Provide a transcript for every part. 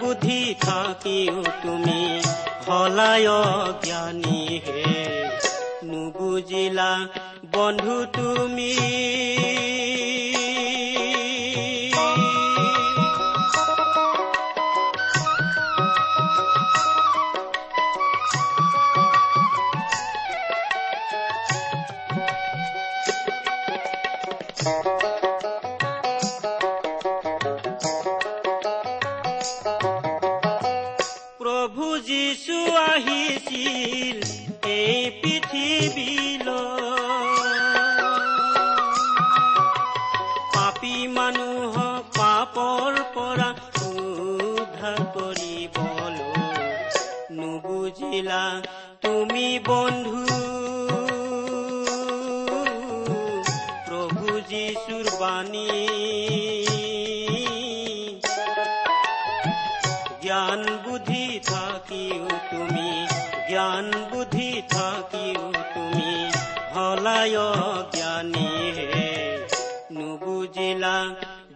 বুদ্ধি থাকিও তুমি হলায় জ্ঞানী হে নুবুজিলা বন্ধু তুমি নুবুজিলা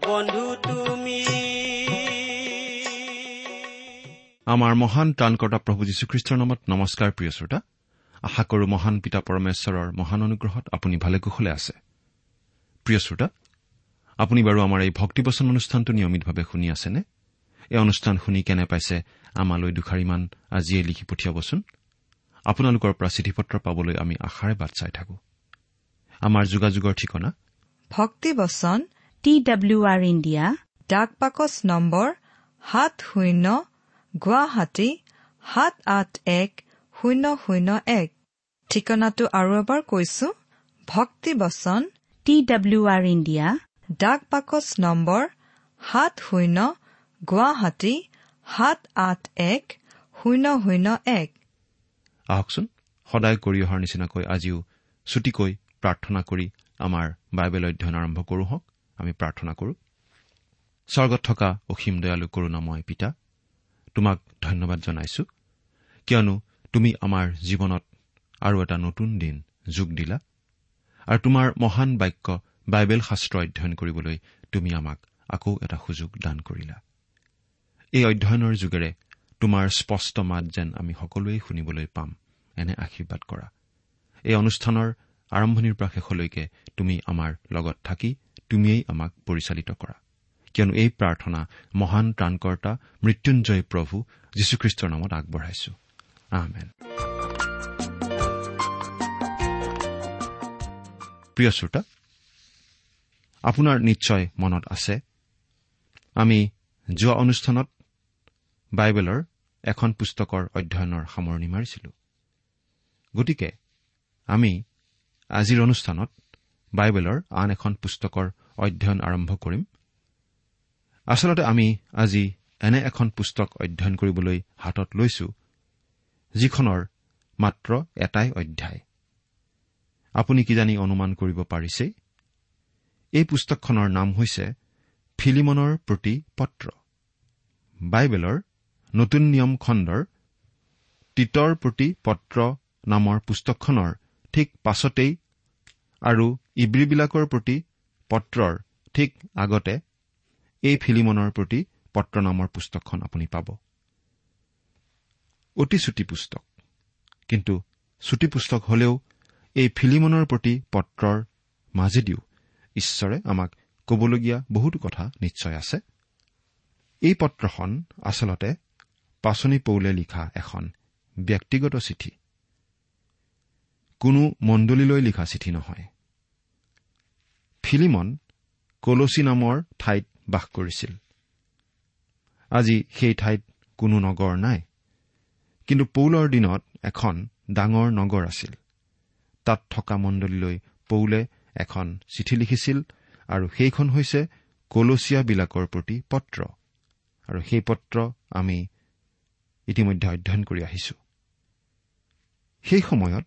বন্ধু তুমি। আমাৰ মহান ত্ৰাণকৰ্তা প্ৰভু যীশুখ্ৰীষ্টৰ নামত নমস্কাৰ প্ৰিয় শ্ৰোতা। আশা কৰো মহান পিতা পৰমেশ্বৰৰ মহান অনুগ্ৰহত আপুনি ভালে কুশলে আছে। প্ৰিয় শ্ৰোতা আপুনি বাৰু আমাৰ এই ভক্তিবচন অনুষ্ঠানটো নিয়মিতভাৱে শুনি আছেনে? এই অনুষ্ঠান শুনি কেনে পাইছে আমালৈ দুষাৰিমান আজিয়ে লিখি পঠিয়াবচোন। আপোনালোকৰ পৰা চিঠি পত্ৰ পাবলৈ আমি আশাৰে বাট চাই থাকো। আমাৰ যোগাযোগৰ ঠিকনা। ভক্তিবচন টি ডাব্লিউ আৰ ইণ্ডিয়া। ডাক পাকচ নম্বৰ সাত শূন্য গুৱাহাটী সাত আঠ এক শূন্য শূন্য এক। ঠিকনাটো আৰু এবাৰ কৈছো ভক্তিবচন টি ডাব্লিউ আৰ ইণ্ডিয়া। ডাক পাকচ নম্বৰ সাত শূন্য গুৱাহাটী সাত আঠ এক শূন্য শূন্য এক। আহকচোন সদায় কৰি অহাৰ নিচিনাকৈ আজিও ছুটিকৈ প্ৰাৰ্থনা কৰি আমাৰ বাইবেল অধ্যয়ন আৰম্ভ কৰোঁ হওক। আমি প্ৰাৰ্থনা কৰোঁ। স্বৰ্গত থকা অসীম দয়ালু কৰোণাময় পিতা তোমাক ধন্যবাদ জনাইছো। কিয়নো তুমি আমাৰ জীৱনত আৰু এটা নতুন দিন যোগ দিলা আৰু তোমাৰ মহান বাক্য বাইবেল শাস্ত্ৰ অধ্যয়ন কৰিবলৈ তুমি আমাক আকৌ এটা সুযোগ দান কৰিলা। এই অধ্যয়নৰ যোগেৰে তোমাৰ স্পষ্ট মাত যেন আমি সকলোৱে শুনিবলৈ পাম এনে আশীৰ্বাদ কৰা। এই অনুষ্ঠানৰ আৰম্ভণিৰ পৰা শেষলৈকে তুমি আমাৰ লগত থাকি তুমিয়েই আমাক পৰিচালিত কৰা। কিয়নো এই প্ৰাৰ্থনা মহান ত্ৰাণকৰ্তা মৃত্যুঞ্জয় প্ৰভু যীশুখ্ৰীষ্টৰ নামত আগবঢ়াইছো। প্ৰিয় শ্ৰোতা আপোনাৰ নিশ্চয় মনত আছে আমি যোৱা অনুষ্ঠানত বাইবেলৰ এখন পুস্তকৰ অধ্যয়নৰ সামৰণি মাৰিছিলো। গতিকে আমি আজিৰ অনুষ্ঠানত বাইবেলৰ আন এখন পুস্তকৰ অধ্যয়ন আৰম্ভ কৰিম। আচলতে আমি আজি এনে এখন পুস্তক অধ্যয়ন কৰিবলৈ হাতত লৈছো যিখনৰ মাত্ৰ এটাই অধ্যায়। আপুনি কিজানি অনুমান কৰিব পাৰিছেই? এই পুস্তকখনৰ নাম হৈছে ফিলিমনৰ প্ৰতি পত্ৰ। বাইবেলৰ নতুন নিয়ম খণ্ডৰ তীতৰ প্ৰতি পত্ৰ নামৰ পুস্তকখনৰ ঠিক পাছতেই আৰু ইব্ৰীবিলাকৰ প্ৰতি পত্ৰৰ ঠিক আগতে এই ফিলিমনৰ প্ৰতি পত্ৰ নামৰ পুস্তকখন আপুনি পাব। অতি চুটি পুস্তক। কিন্তু চুটি পুস্তক হলেও এই ফিলিমনৰ প্ৰতি পত্ৰৰ মাজেদিও ঈশ্বৰে আমাক কবলগীয়া বহুতো কথা নিশ্চয় আছে। এই পত্ৰখন আচলতে পাচনি পৌলে লিখা এখন ব্যক্তিগত চিঠি। কোনো মণ্ডলীলৈ লিখা চিঠি নহয়। ফিলিমন কলচি নামৰ ঠাইত বাস কৰিছিল। আজি সেই ঠাইত কোনো নগৰ নাই। কিন্তু পৌলৰ দিনত এখন ডাঙৰ নগৰ আছিল। তাত থকা মণ্ডলীলৈ পৌলে এখন চিঠি লিখিছিল আৰু সেইখন হৈছে কলচিয়াবিলাকৰ প্ৰতি পত্ৰ। আৰু সেই পত্ৰ আমি ইতিমধ্যে অধ্যয়ন কৰি আহিছো। সেই সময়ত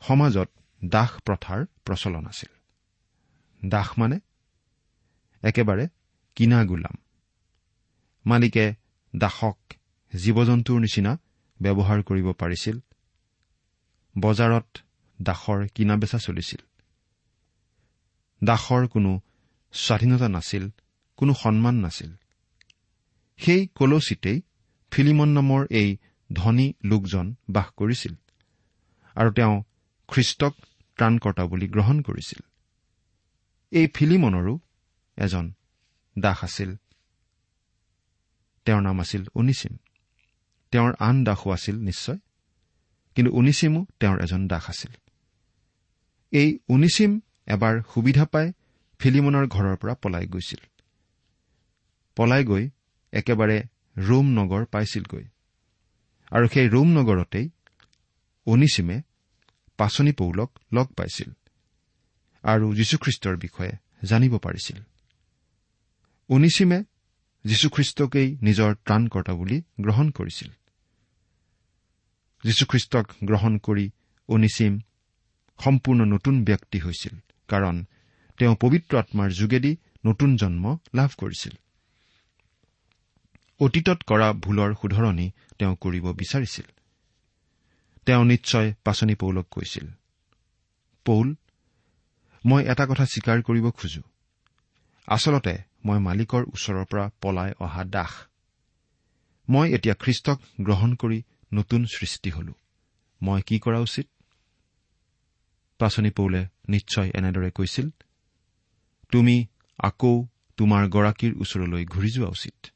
সমাজত দাস প্ৰথাৰ প্ৰচলন আছিল। দাস মানে একেবাৰে কিনা গোলাম। মালিকে দাসক জীৱ জন্তুৰ নিচিনা ব্যৱহাৰ কৰিব পাৰিছিল। বজাৰত দাসৰ কিনা বেচা চলিছিল। দাসৰ কোনো স্বাধীনতা নাছিল কোনো সন্মান নাছিল। সেই কলচিতেই ফিলিমন নামৰ এই ধনী লোকজন বাস কৰিছিল। আৰু তেওঁ খ্ৰীষ্টক ত্ৰাণকৰ্তা বুলি গ্ৰহণ কৰিছিল। এই ফিলিমনৰো এজন দাস আছিল। তেওঁৰ নাম আছিল অনিচিম তেওঁৰ আন দাসো আছিল নিশ্চয় কিন্তু উনিচিমো তেওঁৰ এজন দাস আছিল। এই উনিচিম এবাৰ সুবিধা পাই ফিলিমনৰ ঘৰৰ পৰা পলাই গৈছিল। পলাই গৈ একেবাৰে ৰোম নগৰ পাইছিলগৈ। আৰু সেই ৰোম নগৰতেই অনিচিমে পাচনি পৌলক লগ পাইছিল আৰু যীশুখ্ৰীষ্টৰ বিষয়ে জানিব পাৰিছিল। অনিচিমে যীশুখ্ৰীষ্টকেই নিজৰ ত্ৰাণকৰ্তা বুলি গ্ৰহণ কৰিছিল। যীশুখ্ৰীষ্টক গ্ৰহণ কৰি অনিচিম সম্পূৰ্ণ নতুন ব্যক্তি হৈছিল কাৰণ তেওঁ পবিত্ৰ আত্মাৰ যোগেদি নতুন জন্ম লাভ কৰিছিল। অতীতত কৰা ভুলৰ শুধৰণি তেওঁ কৰিব বিচাৰিছিল। তেওঁ নিশ্চয় পাচনি পৌলক কৈছিল। পৌল মই এটা কথা স্বীকাৰ কৰিব খোজো। আচলতে মই মালিকৰ ওচৰৰ পৰা পলাই অহা দাস। মই এতিয়া খ্ৰীষ্টক গ্ৰহণ কৰি নতুন সৃষ্টি হলো। মই কি কৰা উচিত? পাচনি পৌলে নিশ্চয় এনেদৰে কৈছিল তুমি আকৌ তোমাৰ গৰাকীৰ ওচৰলৈ ঘূৰি যোৱা উচিত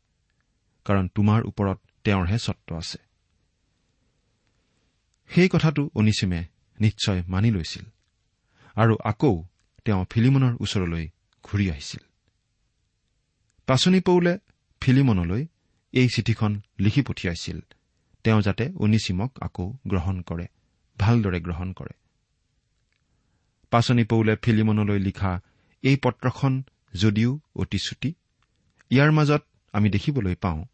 কাৰণ তোমাৰ ওপৰত তেওঁৰহে স্বত্ব আছে। সেই কথাটো অনিচিমে নিশ্চয় মানি লৈছিল। আৰু আকৌ তেওঁ ফিলিমনৰ ওচৰলৈ ঘূৰি আহিছিল। পাচনি পৌলে ফিলিমনলৈ এই চিঠিখন লিখি পঠিয়াইছিল। তেওঁ যাতে অনিচিমক আকৌ গ্ৰহণ কৰে ভালদৰে গ্ৰহণ কৰে। পাচনি পৌলে ফিলিমনলৈ লিখা এই পত্ৰখন যদিও অতি চুটি ইয়াৰ মাজত আমি দেখিবলৈ পাওঁ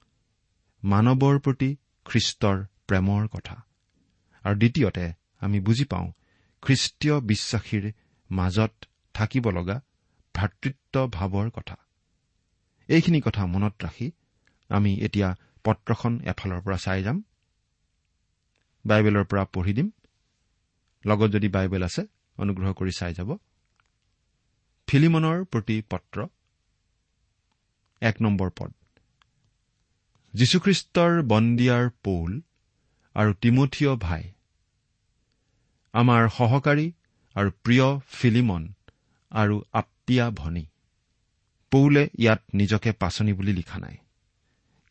মানৱৰ প্ৰতি খ্ৰীষ্টৰ প্ৰেমৰ কথা। আৰু দ্বিতীয়তে আমি বুজি পাওঁ খ্ৰীষ্টীয় বিশ্বাসীৰ মাজত থাকিব লগা ভাতৃত্ব ভাৱৰ কথা। এইখিনি কথা মনত ৰাখি আমি এতিয়া পত্ৰখন এফালৰ পৰা চাই যাম। বাইবেলৰ পৰা পঢ়ি দিম। লগত যদি বাইবেল আছে অনুগ্ৰহ কৰি চাই যাব। ফিলিমনৰ প্ৰতি পত্ৰ এক নম্বৰ পদ। যীশুখ্ৰীষ্টৰ বন্দিয়াৰ পৌল আৰু তিমঠিয় ভাই। আমাৰ সহকাৰী আৰু প্ৰিয় ফিলিমন আৰু আপ্তিয়া ভনী। পৌলে ইয়াত নিজকে পাচনি বুলি লিখা নাই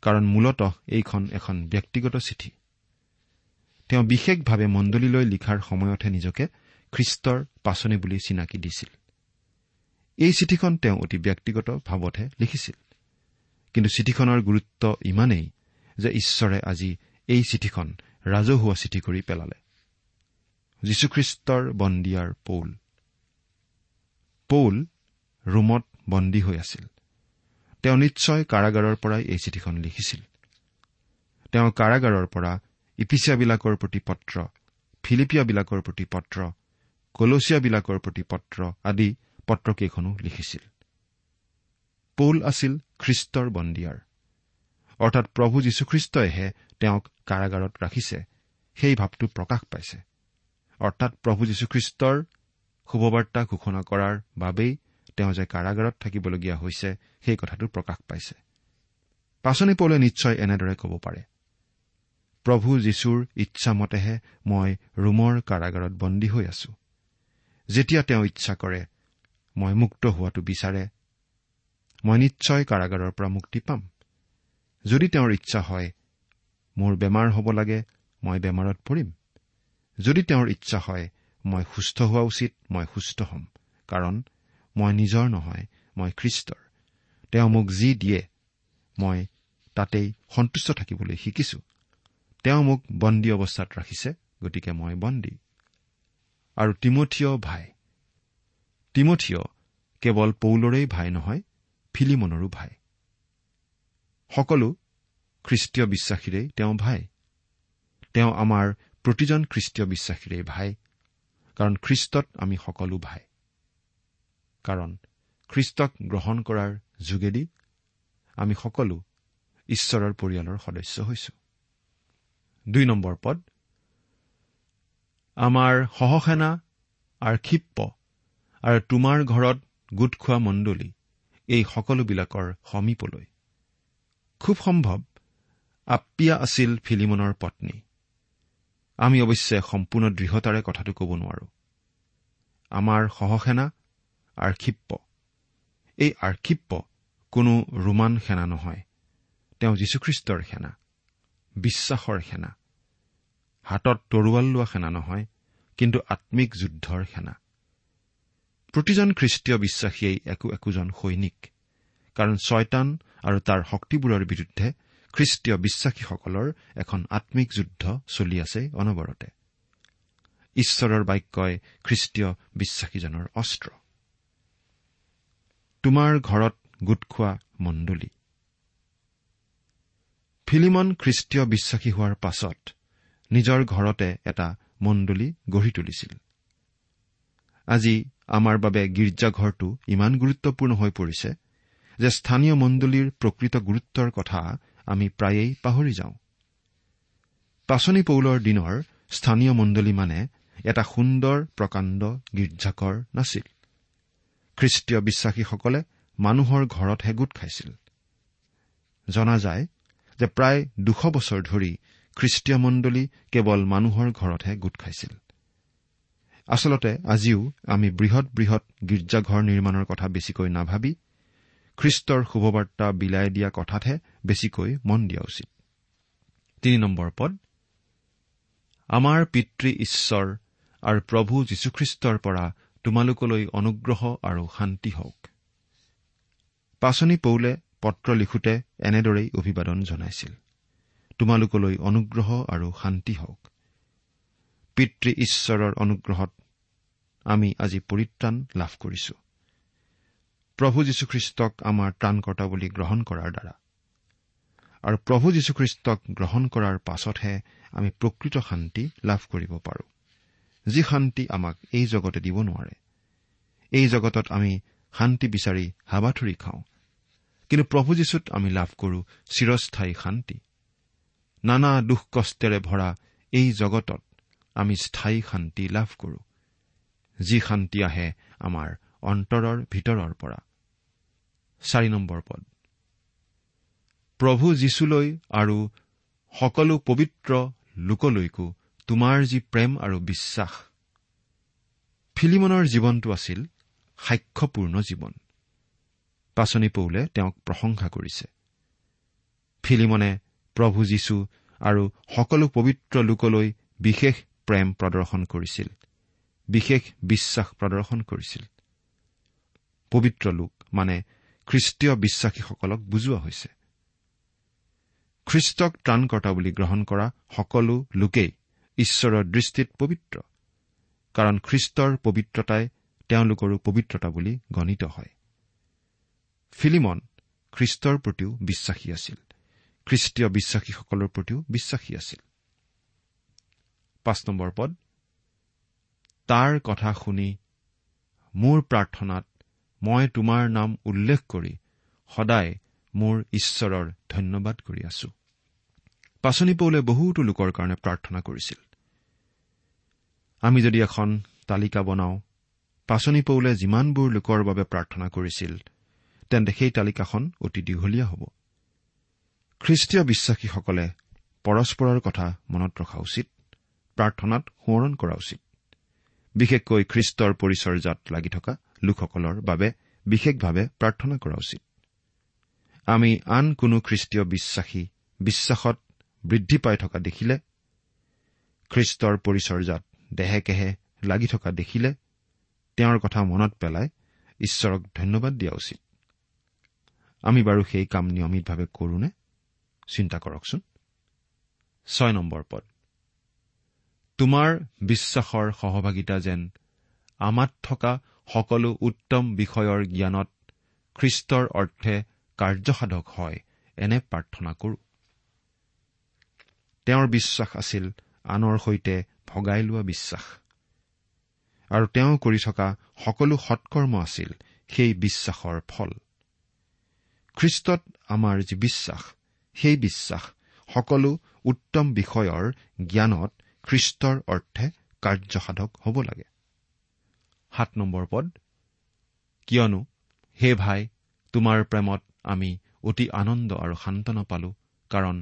কাৰণ মূলতঃ এইখন এখন ব্যক্তিগত চিঠি। তেওঁ বিশেষভাৱে মণ্ডলীলৈ লিখাৰ সময়তহে নিজকে খ্ৰীষ্টৰ পাচনি বুলি চিনাকি দিছিল। এই চিঠিখন তেওঁ অতি ব্যক্তিগত ভাৱতহে লিখিছিল। কিন্তু চিঠিখনৰ গুৰুত্ব ইমানেই যে ঈশ্বৰে আজি এই চিঠিখন ৰাজহুৱা চিঠি কৰি পেলালে। যীশুখ্ৰীষ্টৰ বন্দিয়াৰ পৌল। পৌল ৰোমত বন্দী হৈ আছিল। তেওঁ নিশ্চয় কাৰাগাৰৰ পৰাই এই চিঠিখন লিখিছিল। তেওঁ কাৰাগাৰৰ পৰা ইপিচিয়াবিলাকৰ প্ৰতি পত্ৰ ফিলিপিয়াবিলাকৰ প্ৰতি পত্ৰ কলচিয়াবিলাকৰ প্ৰতি পত্ৰ আদি পত্ৰকেইখনো লিখিছিল। পৌল আছিল খ্ৰীষ্টৰ বন্দীয়াৰ। অৰ্থাৎ প্ৰভু যীশুখ্ৰীষ্টইহে তেওঁক কাৰাগাৰত ৰাখিছে সেই ভাৱটো প্ৰকাশ পাইছে। অৰ্থাৎ প্ৰভু যীশুখ্ৰীষ্টৰ শুভবাৰ্তা ঘোষণা কৰাৰ বাবেই তেওঁ যে কাৰাগাৰত থাকিবলগীয়া হৈছে সেই কথাটো প্ৰকাশ পাইছে। পাচনি পৌলে নিশ্চয় এনেদৰে ক'ব পাৰে প্ৰভু যীশুৰ ইচ্ছামতেহে মই ৰোমৰ কাৰাগাৰত বন্দী হৈ আছো। যেতিয়া তেওঁ ইচ্ছা কৰে মই মুক্ত হোৱাটো বিচাৰে। মই নিশ্চয় কাৰাগাৰৰ পৰা মুক্তি পাম। যদি তেওঁৰ ইচ্ছা হয় মোৰ বেমাৰ হ'ব লাগে মই বেমাৰত পৰিম। যদি তেওঁৰ ইচ্ছা হয় মই সুস্থ হোৱা উচিত মই সুস্থ হ'ম। কাৰণ মই নিজৰ নহয় মই খ্ৰীষ্টৰ। তেওঁ মোক যি দিয়ে মই তাতেই সন্তুষ্ট থাকিবলৈ শিকিছো। তেওঁ মোক বন্দী অৱস্থাত ৰাখিছে গতিকে মই বন্দী। আৰু তিমঠিয় ভাই। তিমঠিয় কেৱল পৌলৰেই ভাই নহয় ফিলিমনৰো ভাই। সকলো খ্ৰীষ্টীয় বিশ্বাসীৰেই তেওঁ ভাই। তেওঁ আমাৰ প্ৰতিজন খ্ৰীষ্টীয় বিশ্বাসীৰেই ভাই। কাৰণ খ্ৰীষ্টত আমি সকলো ভাই। কাৰণ খ্ৰীষ্টক গ্ৰহণ কৰাৰ যোগেদি আমি সকলো ঈশ্বৰৰ পৰিয়ালৰ সদস্য হৈছো। দুই নম্বৰ পদ আমাৰ সহসেনা আৰ্ক্ষিপ্য আৰু তোমাৰ ঘৰত গোট খোৱা মণ্ডলী এই সকলোবিলাকৰ সমীপলৈ। খুব সম্ভৱ আপ্পিয়া আছিল ফিলিমনৰ পত্নী। আমি অৱশ্যে সম্পূৰ্ণ দৃঢ়তাৰে কথাটো ক'ব নোৱাৰো। আমাৰ সহসেনা আৰ্ক্ষিপ্য এই আৰ্ক্ষিপ্য কোনো ৰোমান সেনা নহয়। তেওঁ যীশুখ্ৰীষ্টৰ সেনা বিশ্বাসৰ সেনা। হাতত তৰোৱাল লোৱা সেনা নহয় কিন্তু আম্মিক যুদ্ধৰ সেনা। প্ৰতিজন খ্ৰীষ্টীয় বিশ্বাসীয়েই একো একোজন সৈনিক কাৰণ ছয়তান আৰু তাৰ শক্তিবোৰৰ বিৰুদ্ধে খ্ৰীষ্টীয় বিশ্বাসীসকলৰ এখন আম্মিক যুদ্ধ চলি আছে অনবৰতে। ঈশ্বৰৰ বাক্যই খ্ৰীষ্টীয় বিশ্বাসীজনৰ অস্ত্ৰ। তোমাৰ ঘৰত গোট খোৱা মণ্ডলী। ফিলিমন খ্ৰীষ্টীয় বিশ্বাসী হোৱাৰ পাছত নিজৰ ঘৰতে এটা মণ্ডলী গঢ়ি তুলিছিল। আজি আমাৰ বাবে গীৰ্জাঘৰটো ইমান গুৰুত্বপূৰ্ণ হৈ পৰিছে যে স্থানীয় মণ্ডলীৰ প্ৰকৃত গুৰুত্বৰ কথা আমি প্ৰায়েই পাহৰি যাওঁ। পাচনি পৌলৰ দিনৰ স্থানীয় মণ্ডলী মানে এটা সুন্দৰ প্ৰকাণ্ড গীৰ্জাঘৰ নাছিল। খ্ৰীষ্টীয় বিশ্বাসীসকলে মানুহৰ ঘৰতহে গোট খাইছিল। জনা যায় যে প্ৰায় দুশ বছৰ ধৰি খ্ৰীষ্টীয় মণ্ডলী কেৱল মানুহৰ ঘৰতহে গোট খাইছিল। আচলতে আজিও আমি বৃহৎ বৃহৎ গীৰ্জাঘৰ নিৰ্মাণৰ কথা বেছিকৈ নাভাবি খ্ৰীষ্টৰ শুভবাৰ্তা বিলাই দিয়া কথাতহে বেছিকৈ মন দিয়া উচিত। তিনি নম্বৰ পদ আমাৰ পিতৃ ঈশ্বৰ আৰু প্ৰভু যীশুখ্ৰীষ্টৰ পৰা তোমালোকলৈ অনুগ্ৰহ আৰু শান্তি হওক। পাচনি পৌলে পত্ৰ লিখোঁতে এনেদৰেই অভিবাদন জনাইছিল তোমালোকলৈ অনুগ্ৰহ আৰু শান্তি হওক। পিতৃ ঈশ্বৰৰ অনুগ্ৰহত আমি আজি পৰিত্ৰাণ লাভ কৰিছো। প্ৰভু যীশুখ্ৰীষ্টক আমাৰ ত্ৰাণকৰ্তা বুলি গ্ৰহণ কৰাৰ দ্বাৰা। আৰু প্ৰভু যীশুখ্ৰীষ্টক গ্ৰহণ কৰাৰ পাছতহে আমি প্ৰকৃত শান্তি লাভ কৰিব পাৰো। যি শান্তি আমাক এই জগতে দিব নোৱাৰে। এই জগতত আমি শান্তি বিচাৰি হাবাথুৰি খাওঁ। কিন্তু প্ৰভু যীশুত আমি লাভ কৰো চিৰস্থায়ী শান্তি। নানা দুখ কষ্টেৰে ভৰা এই জগতত আমি স্থায়ী শান্তি লাভ কৰো। যি শান্তি আহে আমাৰ অন্তৰৰ ভিতৰৰ পৰা। চাৰি নম্বৰ পদ। প্ৰভু যীশুলৈ আৰু সকলো পবিত্ৰ লোকলৈকো তোমাৰ যি প্ৰেম আৰু বিশ্বাস। ফিলিমনৰ জীৱনটো আছিল সাক্ষ্যপূৰ্ণ জীৱন। পাচনি পৌলে তেওঁক প্ৰশংসা কৰিছে। ফিলিমনে প্ৰভু যীশু আৰু সকলো পবিত্ৰ লোকলৈ বিশেষ প্ৰেম প্ৰদৰ্শন কৰিছিল। বিশেষ বিশ্বাস প্ৰদৰ্শন কৰিছিল। পবিত্ৰ লোক মানে খ্ৰীষ্টীয় বিশ্বাসীসকলক বুজোৱা হৈছে। খ্ৰীষ্টক ত্ৰাণকৰ্তা বুলি গ্ৰহণ কৰা সকলো লোকেই ঈশ্বৰৰ দৃষ্টিত পবিত্ৰ কাৰণ খ্ৰীষ্টৰ পবিত্ৰতাই তেওঁলোকৰো পবিত্ৰতা বুলি গণিত হয়। ফিলিমন খ্ৰীষ্টৰ প্ৰতিও বিশ্বাসী আছিল। খ্ৰীষ্টীয় বিশ্বাসীসকলৰ প্ৰতিও বিশ্বাসী আছিল। পদ তাৰ কথা শুনি মোৰ প্ৰাৰ্থনাত মই তোমাৰ নাম উল্লেখ কৰি সদায় মোৰ ঈশ্বৰৰ ধন্যবাদ কৰি আছো। পাচনি পৌলে বহুতো লোকৰ কাৰণে প্ৰাৰ্থনা কৰিছিল। আমি যদি এখন তালিকা বনাওঁ পাচনি পৌলে যিমানবোৰ লোকৰ বাবে প্ৰাৰ্থনা কৰিছিল তেন্তে সেই তালিকাখন অতি দীঘলীয়া হ'ব। খ্ৰীষ্টীয় বিশ্বাসীসকলে পৰস্পৰৰ কথা মনত ৰখা উচিত প্ৰাৰ্থনাত সোঁৱৰণ কৰা উচিত। বিশেষকৈ খ্ৰীষ্টৰ পৰিচৰ্যাত লাগি থকা লোকসকলৰ বাবে বিশেষভাৱে প্ৰাৰ্থনা কৰা উচিত। আমি আন কোনো খ্ৰীষ্টীয় বিশ্বাসী বিশ্বাসত বৃদ্ধি পাই থকা দেখিলে খ্ৰীষ্টৰ পৰিচৰ্যাত দেহে কেহে লাগি থকা দেখিলে তেওঁৰ কথা মনত পেলাই ঈশ্বৰক ধন্যবাদ দিয়া উচিত। আমি বাৰু সেই কাম নিয়মিতভাৱে কৰোনে চিন্তা কৰকচোন। ছয় নম্বৰ পদ। তোমাৰ বিশ্বাসৰ সহভাগিতা যেন আমাত থকা সকলো উত্তম বিষয়ৰ জ্ঞানত খ্ৰীষ্টৰ অৰ্থে কাৰ্যসাধক হয় এনে প্ৰাৰ্থনা কৰো। তেওঁৰ বিশ্বাস আছিল আনৰ সৈতে ভগাই লোৱা বিশ্বাস। আৰু তেওঁ কৰি থকা সকলো সৎকৰ্ম আছিল সেই বিশ্বাসৰ ফল। খ্ৰীষ্টত আমাৰ যি বিশ্বাস সেই বিশ্বাস সকলো উত্তম বিষয়ৰ জ্ঞানত খ্ৰীষ্টৰ অৰ্থে কাৰ্যসাধক হ'ব লাগে। সাত নম্বৰ পদ। কিয়নো হে ভাই তোমাৰ প্ৰেমত আমি অতি আনন্দ আৰু সান্তনা পালো কাৰণ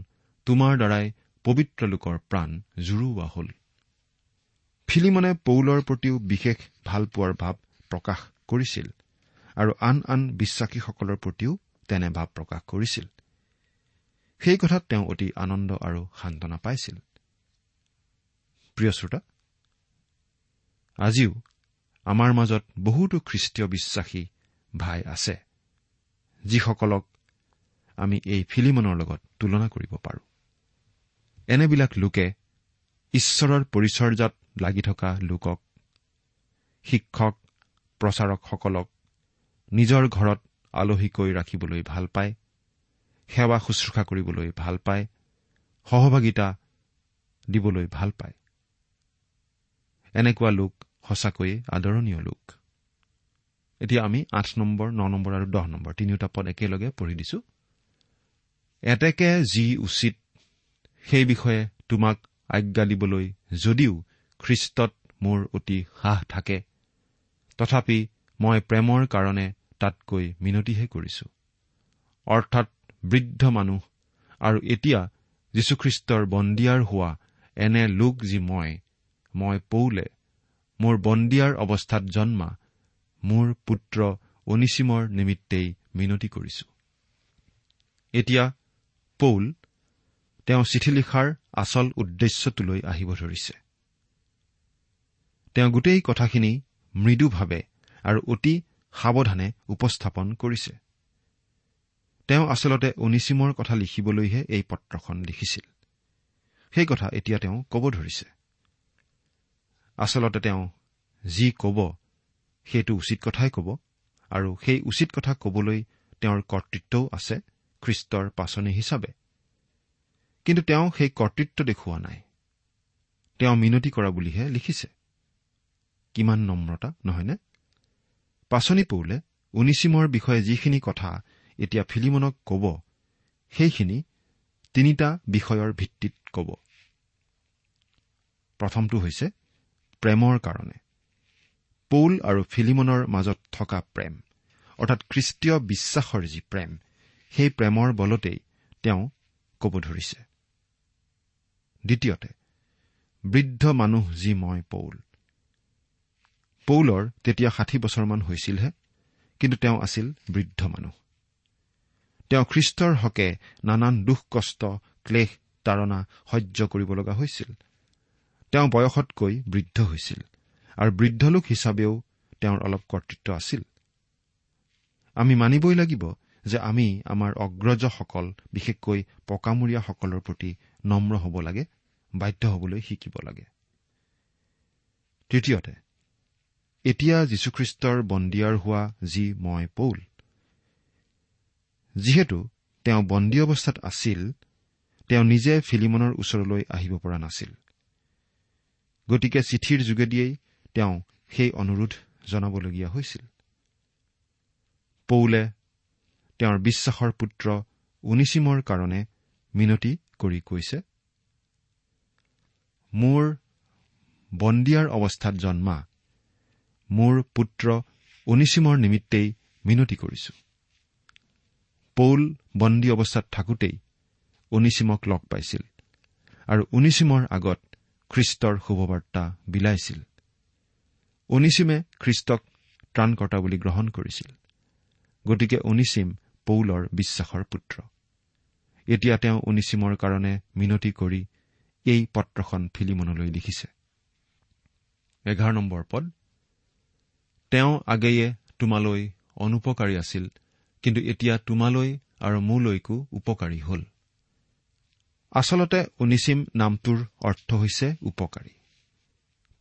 তোমাৰ দ্বাৰাই পবিত্ৰ লোকৰ প্ৰাণ জুৰুওৱা হ'ল। ফিলিমনে পৌলৰ প্ৰতিও বিশেষ ভালপোৱাৰ ভাৱ প্ৰকাশ কৰিছিল আৰু আন আন বিশ্বাসীসকলৰ প্ৰতিও তেনে ভাৱ প্ৰকাশ কৰিছিল। সেই কথাত তেওঁ অতি আনন্দ আৰু সান্তনা পাইছিল। প্ৰিয় শ্ৰোতা আজিও আমাৰ মাজত বহুতো খ্ৰীষ্টীয় বিশ্বাসী ভাই আছে যিসকলক আমি এই ফিলিমনৰ লগত তুলনা কৰিব পাৰোঁ। এনেবিলাক লোকে ঈশ্বৰৰ পৰিচৰ্যাত লাগি থকা লোকক শিক্ষক প্ৰচাৰকসকলক নিজৰ ঘৰত আলহীকৈ ৰাখিবলৈ ভাল পায় সেৱা শুশ্ৰূষা কৰিবলৈ ভাল পায় সহভাগিতা দিবলৈ ভাল পায়। এনেকুৱা লোক সঁচাকৈয়ে আদৰণীয় লোক। এতিয়া আমি আঠ নম্বৰ ন নম্বৰ আৰু দহ নম্বৰ তিনিওটা পদ একেলগে পঢ়ি দিছো। এতেকে যি উচিত সেই বিষয়ে তোমাক আজ্ঞা দিবলৈ যদিও খ্ৰীষ্টত মোৰ অতি সাহ থাকে তথাপি মই প্ৰেমৰ কাৰণে তাতকৈ মিনতিহে কৰিছো। অৰ্থাৎ বৃদ্ধ মানুহ আৰু এতিয়া যীশুখ্ৰীষ্টৰ বন্দিয়াৰ হোৱা এনে লোক যি মই মই পৌলে মোৰ বন্দিয়াৰ অৱস্থাত জন্মা মোৰ পুত্ৰ অনিচিমৰ নিমিত্তেই মিনতি কৰিছো। এতিয়া পৌল তেওঁ চিঠি লিখাৰ আচল উদ্দেশ্যটোলৈ আহিব ধৰিছে। তেওঁ গোটেই কথাখিনি মৃদুভাৱে আৰু অতি সাৱধানে উপস্থাপন কৰিছে। তেওঁ আচলতে অনিচিমৰ কথা লিখিবলৈহে এই পত্ৰখন লিখিছিল। সেই কথা এতিয়া তেওঁ ক'ব ধৰিছে। আচলতে তেওঁ যি ক'ব সেইটো উচিত কথাই ক'ব আৰু সেই উচিত কথা ক'বলৈ তেওঁৰ কৰ্তৃত্বও আছে খ্ৰীষ্টৰ পাচনি হিচাপে। কিন্তু তেওঁ সেই কৰ্তৃত্ব দেখুওৱা নাই। তেওঁ মিনতি কৰা বুলিহে লিখিছে। কিমান নম্ৰতা নহয়নে? পাচনি পৌলে উনিচিমৰ বিষয়ে যিখিনি কথা এতিয়া ফিলিমনক ক'ব সেইখিনি তিনিটা বিষয়ৰ ভিত্তিত ক'ব। প্ৰথমটো হৈছে প্ৰেমৰ কাৰণে। পৌল আৰু ফিলিমনৰ মাজত থকা প্ৰেম অৰ্থাৎ খ্ৰীষ্টীয় বিশ্বাসৰ যি প্ৰেম সেই প্ৰেমৰ বলতেই তেওঁ ক'ব ধৰিছে। দ্বিতীয়তে বৃদ্ধ মানুহ যি মই পৌল। পৌলৰ তেতিয়া ষাঠি বছৰমান হৈছিলহে কিন্তু তেওঁ আছিল বৃদ্ধ মানুহ। তেওঁ খ্ৰীষ্টৰ হকে নানান দুখ কষ্ট ক্লেশ তাৰণা সহ্য কৰিব লগা হৈছিল। তেওঁ বয়সতকৈ বৃদ্ধ হৈছিল আৰু বৃদ্ধ লোক হিচাপেও তেওঁৰ অলপ কৰ্তৃত্ব আছিল। আমি মানিবই লাগিব যে আমি আমাৰ অগ্ৰজসকল বিশেষকৈ পকামূৰীয়াসকলৰ প্ৰতি নম্ৰ হ'ব লাগে বাধ্য হ'বলৈ শিকিব লাগে। তৃতীয়তে এতিয়া যীশুখ্ৰীষ্টৰ বন্দীয়াৰ হোৱা যি মই পৌল যিহেতু তেওঁ বন্দী অৱস্থাত আছিল তেওঁ নিজে ফিলিমনৰ ওচৰলৈ আহিব পৰা নাছিল। গতিকে চিঠিৰ যোগেদিয়েই তেওঁ সেই অনুৰোধ জনাবলগীয়া হৈছিল। পৌলে তেওঁৰ বিশ্বাসৰ পুত্ৰ উনিচিমৰ কাৰণে মিনতি কৰি কৈছে মোৰ বন্দীয়াৰ অৱস্থাত জন্মা মোৰ পুত্ৰ উনিচিমৰ নিমিত্তেই মিনতি কৰিছো। পৌল বন্দী অৱস্থাত থাকোতেই উনিচিমক লগ পাইছিল আৰু উনিচিমৰ আগত খ্ৰীষ্টৰ শুভবাৰ্তা বিলাইছিল। উনিচিমে খ্ৰীষ্টক ত্ৰাণকৰ্তা বুলি গ্ৰহণ কৰিছিল। গতিকে উনিচিম পৌলৰ বিশ্বাসৰ পুত্ৰ। এতিয়া তেওঁ উনিচিমৰ কাৰণে মিনতি কৰি এই পত্ৰখন ফিলিমনলৈ লিখিছে। এঘাৰ নম্বৰ পদ। তেওঁ আগেয়ে তোমালৈ অনুপকাৰী আছিল কিন্তু এতিয়া তোমালৈ আৰু মোলৈকো উপকাৰী হ'ল। আচলতে উনিচিম নামটোৰ অৰ্থ হৈছে উপকাৰী।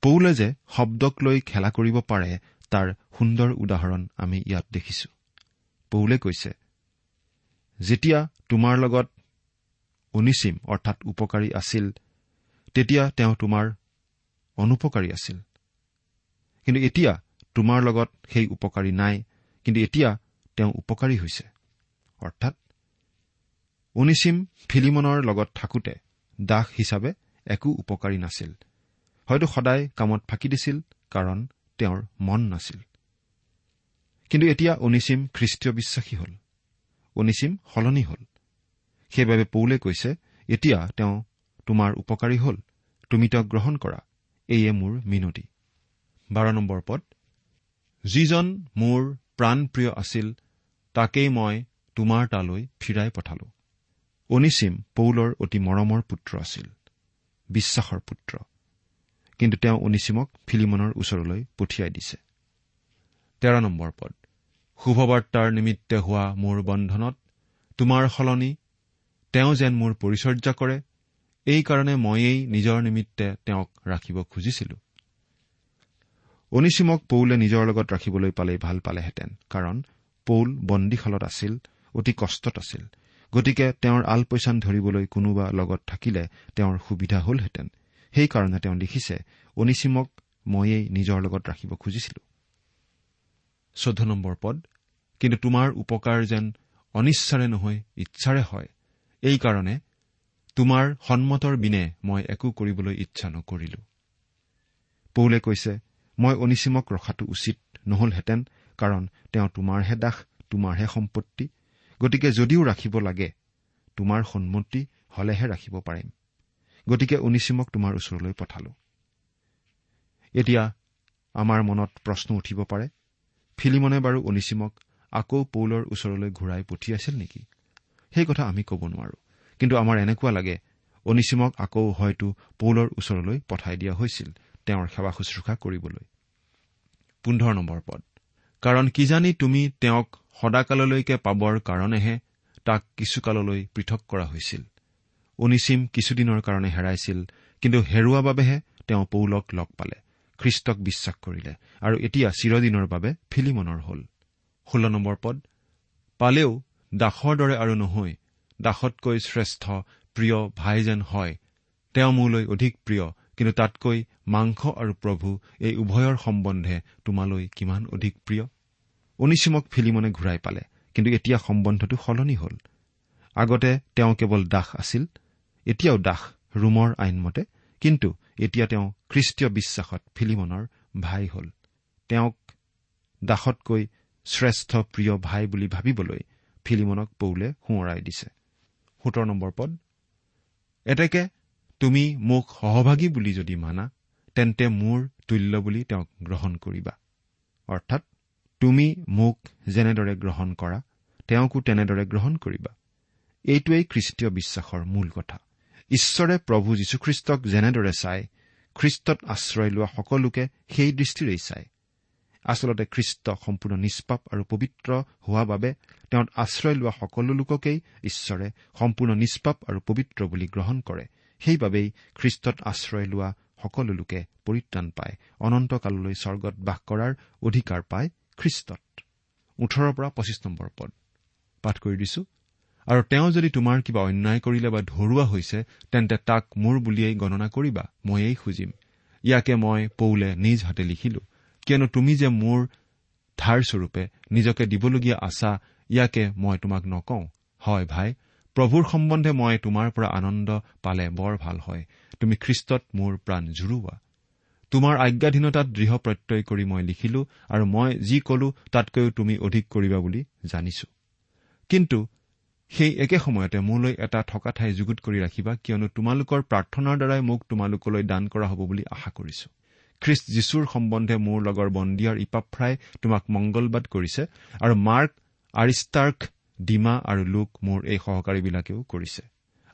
পৌলে যে শব্দক লৈ খেলা কৰিব পাৰে তাৰ সুন্দৰ উদাহৰণ আমি ইয়াত দেখিছো। পৌলে কৈছে যেতিয়া তোমাৰ লগত উনিচিম অৰ্থাৎ উপকাৰী আছিল তেতিয়া তেওঁ তোমাৰ অনুপকাৰী আছিল। কিন্তু এতিয়া তোমাৰ লগত সেই উপকাৰী নাই কিন্তু এতিয়া তেওঁ উপকাৰী হৈছে। অৰ্থাৎ উনিচিম ফিলিমনৰ লগত থাকোতে দাস হিচাপে একো উপকাৰী নাছিল। হয়তো সদায় কামত ফাঁকি দিছিল কাৰণ তেওঁৰ মন নাছিল। কিন্তু এতিয়া উনিচিম খ্ৰীষ্টীয় বিশ্বাসী হল। উনিচিম সলনি হল। সেইবাবে পৌলে কৈছে এতিয়া তেওঁ তোমাৰ উপকাৰী হল। তুমি তেওঁক গ্ৰহণ কৰা। এয়ে মোৰ মিনতি। বাৰ নম্বৰ পদ। যিজন মোৰ প্ৰাণপ্ৰিয় আছিল তাকেই মই তোমাৰ তালৈ ফিৰাই পঠালো। অনিচিম পৌলৰ অতি মৰমৰ পুত্ৰ আছিল বিশ্বাসৰ পুত্ৰ। কিন্তু তেওঁ অনিচিমক ফিলিমনৰ ওচৰলৈ পঠিয়াই দিছে। তেৰ নম্বৰ পদ। শুভবাৰ্তাৰ নিমিত্তে হোৱা মোৰ বন্ধনত তোমাৰ সলনি তেওঁ যেন মোৰ পৰিচৰ্যা কৰে এইকাৰণে ময়েই নিজৰ নিমিত্তে তেওঁক ৰাখিব খুজিছিলো। অনিচিমক পৌলে নিজৰ লগত ৰাখিবলৈ পালেই ভাল পালেহেঁতেন কাৰণ পৌল বন্দীশালত আছিল অতি কষ্টত আছিল। গতিকে তেওঁৰ আলপৈচান ধৰিবলৈ কোনোবা লগত থাকিলে তেওঁৰ সুবিধা হলহেঁতেন। সেইকাৰণে তেওঁ লিখিছে অনিচিমক ময়েই নিজৰ লগত ৰাখিব খুজিছিলো। চৈধ্য নম্বৰ পদ কিন্তু তোমাৰ উপকাৰ যেন অনিচ্ছাৰে নহয় ইচ্ছাৰে হয়। এইকাৰণে তোমাৰ সন্মতৰ বিনে মই একো কৰিবলৈ ইচ্ছা নকৰিলো। পৌলে কৈছে মই অনিচিমক ৰখাটো উচিত নহলহেঁতেন কাৰণ তেওঁ তোমাৰহে দাস তোমাৰহে সম্পত্তি গতিকে যদিও ৰাখিব লাগে তোমাৰ সন্মতি হলেহে ৰাখিব পাৰিম। গতিকে অনিচিমক তোমাৰ ওচৰলৈ পঠালো। এতিয়া আমাৰ মনত প্ৰশ্ন উঠিব পাৰে ফিলিমনে বাৰু অনিচিমক আকৌ পৌলৰ ওচৰলৈ ঘূৰাই পঠিয়াইছিল নেকি? সেই কথা আমি ক'ব নোৱাৰো কিন্তু আমাৰ এনেকুৱা লাগে অনিচিমক আকৌ হয়তো পৌলৰ ওচৰলৈ পঠাই দিয়া হৈছিল তেওঁৰ সেৱা শুশ্ৰূষা কৰিবলৈ। পোন্ধৰ নম্বৰ পদ। কাৰণ কিজানি তুমি তেওঁক সদাকাললৈকে পাবৰ কাৰণেহে তাক কিছুকাললৈ পৃথক কৰা হৈছিল। অনিচিম কিছুদিনৰ কাৰণে হেৰাইছিল কিন্তু হেৰুৱা বাবেহে তেওঁ পৌলক লগ পালে খ্ৰীষ্টক বিশ্বাস কৰিলে আৰু এতিয়া চিৰদিনৰ বাবে ফিলিমনৰ হল। ষোল্ল নম্বৰ পদ পালেও দাসৰ দৰে আৰু নহয় দাসতকৈ শ্ৰেষ্ঠ প্ৰিয় ভাই যেন হয় তেওঁ মোলৈ অধিক প্ৰিয় কিন্তু তাতকৈ মাংস আৰু প্ৰভু এই উভয়ৰ সম্বন্ধে তোমালৈ কিমান অধিক প্ৰিয়? অনিচিমক ফিলিমনে ঘূৰাই পালে কিন্তু এতিয়া সম্বন্ধটো সলনি হল। আগতে তেওঁ কেৱল দাস আছিল এতিয়াও দাস ৰোমৰ আইনমতে কিন্তু এতিয়া তেওঁ খ্ৰীষ্টীয় বিশ্বাসত ফিলিমনৰ ভাই হল। তেওঁক দাসতকৈ শ্ৰেষ্ঠ প্ৰিয় ভাই বুলি ভাবিবলৈ ফিলিমনক পৌলে সোঁৱৰাই দিছে। সোতৰ নম্বৰ পদ। এতেকে তুমি মোক সহভাগী বুলি যদি মানা তেন্তে মোৰ তুল্য বুলি তেওঁক গ্ৰহণ কৰিবা। অৰ্থাৎ তুমি মোক যেনেদৰে গ্ৰহণ কৰা তেওঁকো তেনেদৰে গ্ৰহণ কৰিবা। এইটোৱেই খ্ৰীষ্টীয় বিশ্বাসৰ মূল কথা। ঈশ্বৰে প্ৰভু যীশুখ্ৰীষ্টক যেনেদৰে চাই খ্ৰীষ্টত আশ্ৰয় লোৱা সকলোকে সেই দৃষ্টিৰেই চায়। আচলতে খ্ৰীষ্ট সম্পূৰ্ণ নিষ্পাপ আৰু পবিত্ৰ হোৱা বাবে তেওঁত আশ্ৰয় লোৱা সকলো লোককেই ঈশ্বৰে সম্পূৰ্ণ নিষ্পাপ আৰু পবিত্ৰ বুলি গ্ৰহণ কৰে। সেইবাবেই খ্ৰীষ্টত আশ্ৰয় লোৱা সকলো লোকে পৰিত্ৰাণ পায় অনন্তকাললৈ স্বৰ্গত বাস কৰাৰ অধিকাৰ পায় খ্ৰীষ্টত। ওঠৰৰ পৰা পঁচিছ নম্বৰ পদ। পাঠ কৰি দিছো। আৰু তেওঁ যদি তোমাৰ কিবা অন্যায় কৰিলে বা ধৰুৱা হৈছে তেন্তে তাক মোৰ বুলিয়েই গণনা কৰিবা ময়েই খুজিম। ইয়াকে মই পৌলে নিজ হাতে লিখিলো। কিয়নো তুমি যে মোৰ ধাৰস্বৰূপে নিজকে দিবলগীয়া আছা ইয়াকে মই তোমাক নকওঁ। হয় ভাই প্ৰভুৰ সম্বন্ধে মই তোমাৰ পৰা আনন্দ পালে বৰ ভাল হয়। তুমি খ্ৰীষ্টত মোৰ প্ৰাণ জুৰুওৱা। তোমাৰ আজ্ঞাধীনতাত দৃঢ় প্ৰত্যয় কৰি মই লিখিলো আৰু মই যি কলো তাতকৈও তুমি অধিক কৰিবা বুলি জানিছো। কিন্তু সেই একে সময়তে মোলৈ এটা থকা ঠাই যুগুত কৰি ৰাখিবা কিয়নো তোমালোকৰ প্ৰাৰ্থনাৰ দ্বাৰাই মোক তোমালোকলৈ দান কৰা হ'ব বুলি আশা কৰিছো। খ্ৰীষ্ট যীশুৰ সম্বন্ধে মোৰ লগৰ বন্দিয়াৰ ইপাফ্ৰাই তোমাক মংগলবাদ কৰিছে আৰু মাৰ্ক আৰিষ্টাৰ্ক ডিমা আৰু লোক মোৰ এই সহকাৰীবিলাকেও কৰিছে।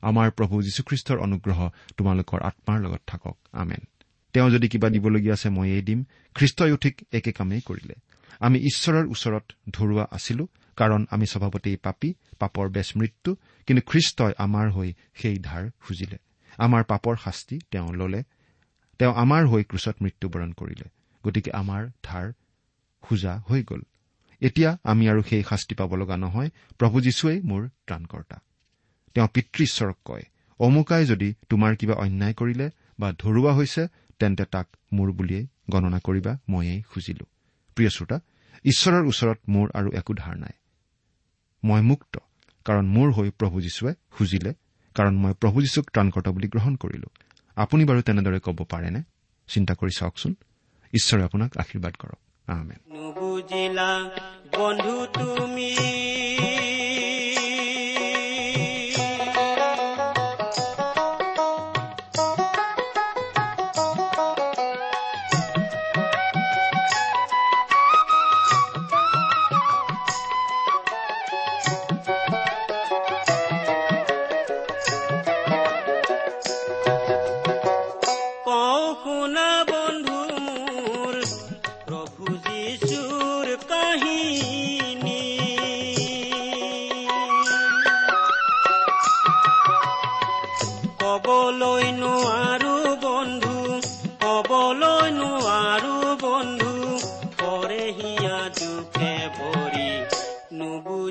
আমাৰ প্ৰভু যীশুখ্ৰীষ্টৰ অনুগ্ৰহ তোমালোকৰ আত্মাৰ লগত থাকক। আমেন। তেওঁ যদি কিবা দিবলগীয়া আছে ময়েই দিম। খ্ৰীষ্টইও ঠিক একে কামেই কৰিলে। আমি ঈশ্বৰৰ ওচৰত ধৰুৱা আছিলো কাৰণ আমি স্বভাৱতেই পাপী পাপৰ বেচ মৃত্যু কিন্তু খ্ৰীষ্টই আমাৰ হৈ সেই ধাৰ খুজিলে। আমাৰ পাপৰ শাস্তি তেওঁ ললে। তেওঁ আমাৰ হৈ ক্ৰুচত মৃত্যুবৰণ কৰিলে। গতিকে আমাৰ ধাৰ খোজা হৈ গ'ল। এতিয়া আমি আৰু সেই শাস্তি পাব লগা নহয়। প্ৰভু যীশুৱেই মোৰ ত্ৰাণকৰ্তা। তেওঁ পিতৃশ্বৰক কয় অমুকাই যদি তোমাৰ কিবা অন্যায় কৰিলে বা ধৰুৱা হৈছে তেন্তে তাক মোৰ বুলিয়েই গণনা কৰিবা ময়েই খুজিলো। প্ৰিয় শ্ৰোতা ঈশ্বৰৰ ওচৰত মোৰ আৰু একো ধাৰ নাই। মই মুক্ত কাৰণ মোৰ হৈ প্ৰভু যীশুৱে খুজিলে কাৰণ মই প্ৰভু যীশুক ত্ৰাণকৰ্তা বুলি গ্ৰহণ কৰিলো। আপুনি বাৰু তেনেদৰে ক'ব পাৰেনে? চিন্তা কৰি চাওকচোন। ঈশ্বৰে আপোনাক আশীৰ্বাদ কৰক। আহমেদ নুবুজিলা বন্ধু তুমি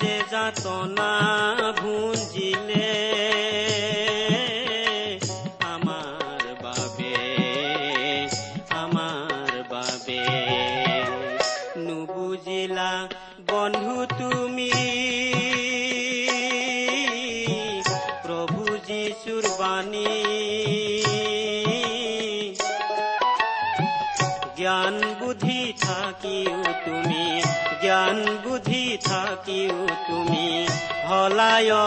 যে যাতনা ভুঞ্জিলে থাকিও তুমি হলায়